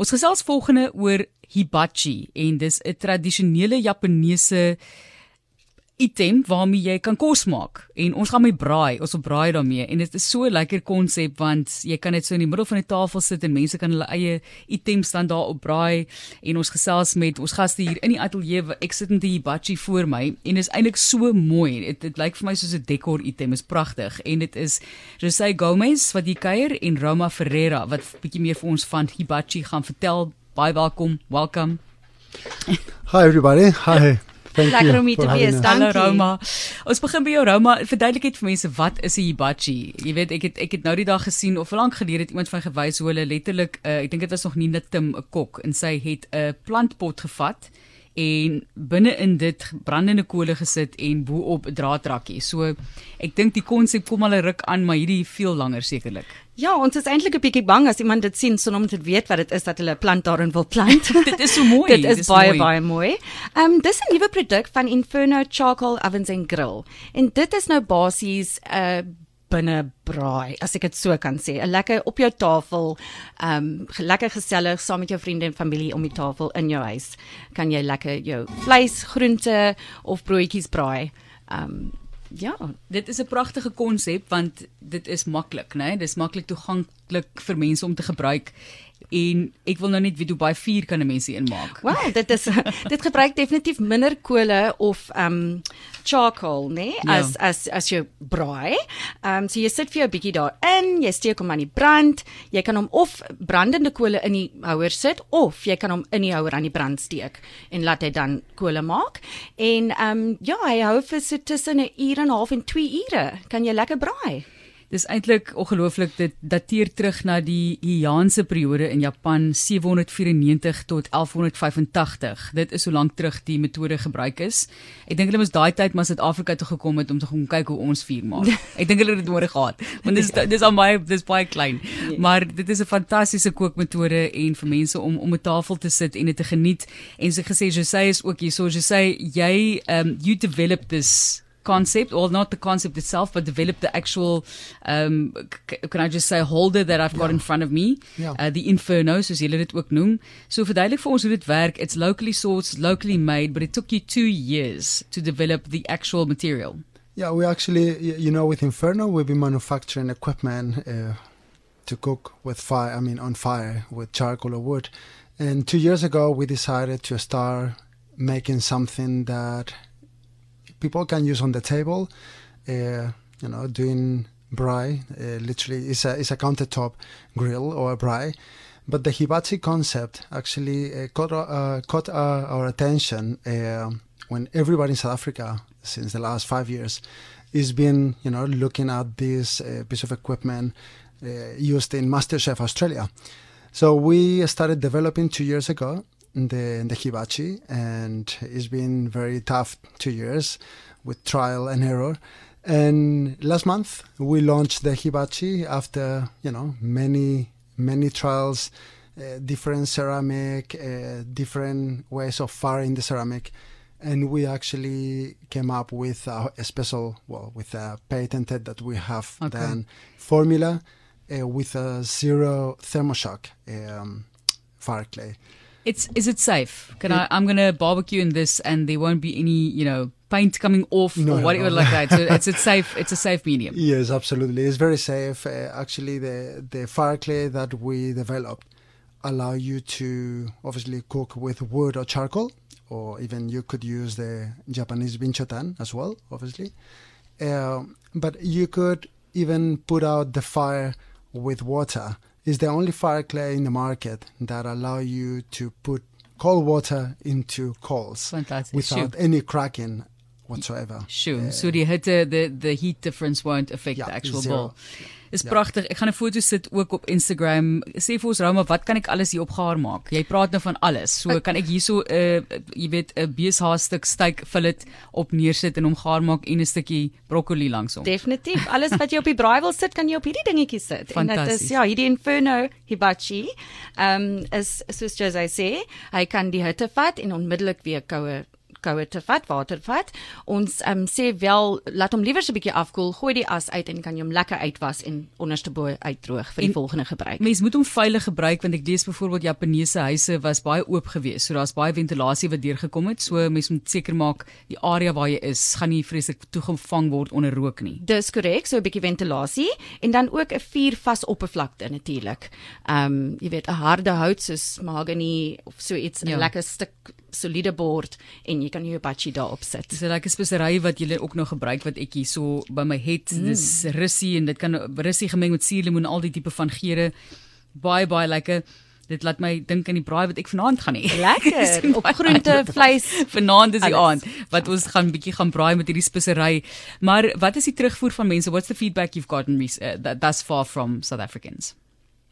Ons gesels volgende oor hibachi en dis 'n tradisionele Japaneese item waarmee jy kan kos maak. En ons gaan my braai ons wil braai daarmee. En dit is so 'n lekker konsep want jy kan net so in die middel van die tafel sit en mense kan hulle eie items dan daar op braai. En ons gesels met ons gaste hier in die ateljee ek sit met die hibachi voor my. En is eintlik so mooi. Dit, dit lyk vir my soos 'n dekor item. Is pragtig. En dit is Jose Gomez wat hier kuier en Roma Ferreira wat bietjie meer vir ons van hibachi gaan vertel. Baie welkom. Welcome. Hi everybody. Hi Lekker om te wees. Dankie Roma. Ons begin by jou Roma. Verduidelik net vir mense wat is 'n hibachi? Jy weet ek het ek het nou die dag gesien of lank gelede het iemand van gewys hoe hulle letterlik uh, ek dink dit was nog nie net 'n kok en sy het 'n plantpot gevat en binne in dit brandende kole gesit en bo-op draadrakkie. So ek dink die konsep kom al 'n ruk aan, maar hierdie veel langer sekerlik. Ja, ons is eintlik 'n bietjie bang as iemand dit sien sonder om te weet wat dit is dat hulle 'n plant daarin wil plant. dit is so mooi. dit is, is baie mooi. baie mooi. Ehm um, dis 'n nuwe produk van Inferno Charcoal Ovens and Grill. En dit is nou basies 'n uh, binne braai, as ek dit so kan sê. 'n Lekker op jou tafel, ehm um, lekker gesellig saam met jou vriende en familie om die tafel in jou huis. Kan jy lekker jou vleis, groente of broodjies braai. Ehm um, Ja, dit is 'n pragtige konsep want dit is maklik, né? Dis maklik toeganklik vir mense om te gebruik en ek wil nou net weet hoe baie vuur kan 'n mens hier inmaak. Wel, dit is dit gebruik definitief minder kole of ehm um, charcoal, né, ja. as as as jy braai. Ehm um, so jy sit vir jou bietjie daarin, jy steek hom aan die brand. Jy kan hom of brandende kole in die houer sit of jy kan hom in die houer aan die brand steek en laat hy dan kole maak. En ehm um, ja, hy hou vir so tussen 'n uur en 'n half en 2 ure kan jy lekker braai. Dis eintlik ongelooflik dit dateer terug na die Heianse periode in Japan 794 tot 1185. Dit is hoe lank terug die metode gebruik is. Ek dink hulle moes daai tyd maar Suid-Afrika toe gekom het om te gaan kyk hoe ons vuur maak. Ek dink hulle het dit nodig gehad. Want dis dis al baie dis baie klein. Nee. Maar dit is 'n fantastiese kookmetode en vir mense om om 'n tafel te sit en dit te geniet. En so gesê Jose is ook hier. So Jose, jy um you develop this concept or not the concept itself but develop the actual um can I just say holder that I've got yeah. in front of me yeah. uh, the inferno soos julle dit ook noem so verduidelik vir ons hoe dit werk it's locally sourced locally made but it took you 2 years to develop the actual material yeah we actually you know with inferno we've been manufacturing equipment uh, to cook with fire I mean on fire with charcoal or wood and 2 years ago we decided to start making something that people can use on the table. Uh, you know, doing braai. Uh, literally, it's a it's a countertop grill or a braai. But the hibachi concept actually uh, caught uh, caught our, attention when everybody in South Africa, since the last five years, is been you know looking at this piece of equipment used in MasterChef Australia. So we started developing two years ago the the hibachi, and it's been very tough two years with trial and error. And last month we launched the hibachi after you know many many trials, uh, different ceramic, uh, different ways of firing the ceramic, and we actually came up with a, a special well with a patented that we have okay. then formula uh, with a zero thermoshock um, fire clay. It's is it safe? Can it, I? I'm gonna barbecue in this, and there won't be any, you know, paint coming off no, or whatever no. like that. So it's a safe. It's a safe medium. Yes, absolutely. It's very safe. Uh, actually, the the fire clay that we developed allow you to obviously cook with wood or charcoal, or even you could use the Japanese binchotan as well, obviously. Uh, but you could even put out the fire with water is the only fire clay in the market that allow you to put cold water into coals Fantastic. without sure. any cracking whatsoever. Sure. Uh, so the heat, the, the heat difference won't affect yeah, the actual zero. bowl. Is ja. pragtig. Ek gaan 'n foto sit ook op Instagram. Sê vir ons Roma, wat kan ek alles hier opgehaar maak? Jy praat nou van alles. So kan ek hierso 'n uh, jy weet 'n beeshaastuk steak fillet op neersit en hom gaar maak en 'n stukkie broccoli langsom. Definitief. Alles wat jy op die braai wil sit, kan jy op hierdie dingetjies sit. En dit is ja, hierdie Inferno Hibachi. Ehm um, is soos Jose sê, hy kan die hitte vat en onmiddellik weer koue koue te vat, water vat. Ons um, sê wel laat hom liewer so 'n bietjie afkoel, gooi die as uit en kan jy hom lekker uitwas en onderste bo uitdroog vir die en volgende gebruik. Mens moet hom veilig gebruik want ek lees byvoorbeeld Japaneese huise was baie oop geweest, so daar's baie ventilasie wat deurgekom het. So mens moet seker maak die area waar jy is gaan nie vreeslik toegevang word onder rook nie. Dis korrek, so 'n bietjie ventilasie en dan ook 'n vuur vas oppervlakte natuurlik. Ehm um, jy weet 'n harde hout soos mahogany of so iets 'n ja. lekker stuk soliede bord en jy kan jou hibachi daarop sit. Dis 'n lekker spesery wat jy ook nog gebruik wat ek hier so by my het. Mm. Dis russie en dit kan russie gemeng met suurlemoen al die tipe van geure. Baie baie lekker. Dit laat my dink aan die braai wat ek vanaand gaan hê. Lekker. op groente, vleis. Vanaand is die aand wat ons gaan bietjie gaan braai met hierdie spesery. Maar wat is die terugvoer van mense? What's the feedback you've gotten uh, that that's far from South Africans?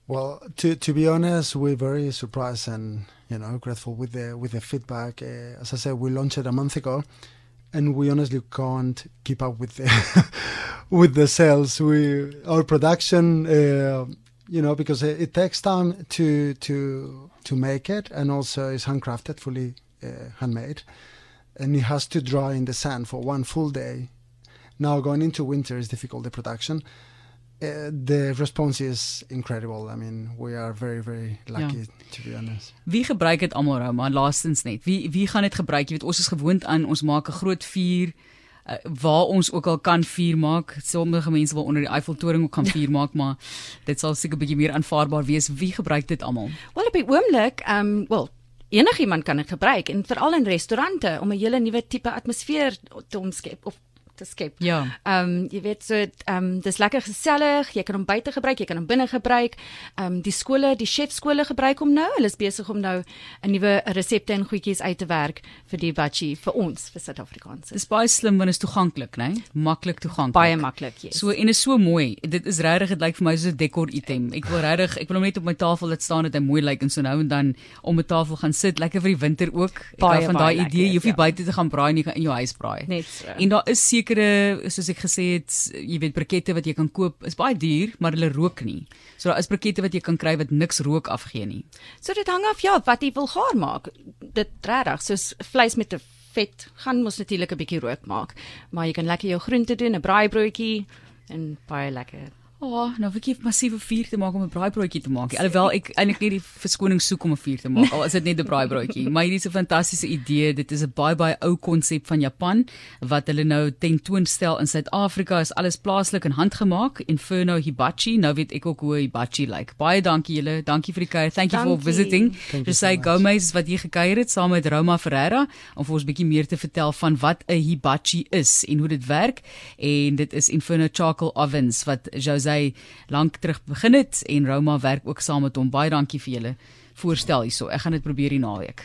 Well, to to be honest, we're very surprised and you know grateful with the with the feedback. Uh, as I said, we launched it a month ago, and we honestly can't keep up with the with the sales. We our production, uh, you know, because it, it, takes time to to to make it, and also it's handcrafted, fully uh, handmade, and it has to dry in the sand for one full day. Now going into winter is difficult the production uh, the response is incredible. I mean, we are very very lucky ja. to be honest. Wie gebruik dit almal nou, maar laastens net. Wie wie gaan dit gebruik? Jy weet ons is gewoond aan ons maak 'n groot vuur uh, waar ons ook al kan vuur maak. Sommige mense wil onder die Eiffeltoring ook kan vuur maak, maar dit sal seker 'n bietjie meer aanvaarbaar wees. Wie gebruik dit almal? Wel op die oomblik, um well Enigiemand kan dit gebruik en veral in restaurante om 'n hele nuwe tipe atmosfeer te omskep of te skep. Ja. Ehm um, jy weet so ehm um, dis lekker gesellig, jy kan hom buite gebruik, jy kan hom binne gebruik. Ehm um, die skole, die chef skole gebruik hom nou. Hulle is besig om nou 'n nuwe resepte en goedjies uit te werk vir die bachi vir ons vir Suid-Afrikaners. Dis baie slim want is toeganklik, né? Maklik toeganklik. Baie maklik, ja. Yes. So en is so mooi. Dit is regtig dit lyk vir my soos 'n dekor item. Ek wil regtig, ek wil hom net op my tafel laat staan dat hy mooi lyk en so nou en dan om 'n tafel gaan sit, lekker vir die winter ook. Ek hou van daai idee, jy hoef nie ja. buite te gaan braai nie, gaan in jou huis braai. Net so. En daar is seker sekere soos ek gesê het, jy weet brikette wat jy kan koop is baie duur, maar hulle rook nie. So daar is brikette wat jy kan kry wat niks rook afgee nie. So dit hang af ja, wat jy wil gaar maak. Dit regtig soos vleis met 'n vet gaan mos natuurlik 'n bietjie rook maak, maar jy kan lekker jou groente doen, 'n braaibroodjie en baie lekker oh, nou ek het massiewe vuur te maak om 'n braaibroodjie te maak. Alhoewel ek eintlik nie die verskoning soek om 'n vuur te maak al is dit net 'n braaibroodjie. Maar hierdie is 'n fantastiese idee. Dit is 'n baie baie ou konsep van Japan wat hulle nou tentoonstel in Suid-Afrika. Is alles plaaslik en handgemaak. Inferno Hibachi. Nou weet ek ook hoe hibachi lyk. Like. Baie dankie julle. Dankie vir die kuier. Thank you dankie. for visiting. Say so Gomez wat hier gekuier het saam met Roma Ferreira om vir ons 'n bietjie meer te vertel van wat 'n hibachi is en hoe dit werk. En dit is Inferno Charcoal Ovens wat Jose sy lank terug begin het en Roma werk ook saam met hom. Baie dankie vir julle voorstel hierso. Ek gaan dit probeer die naweek.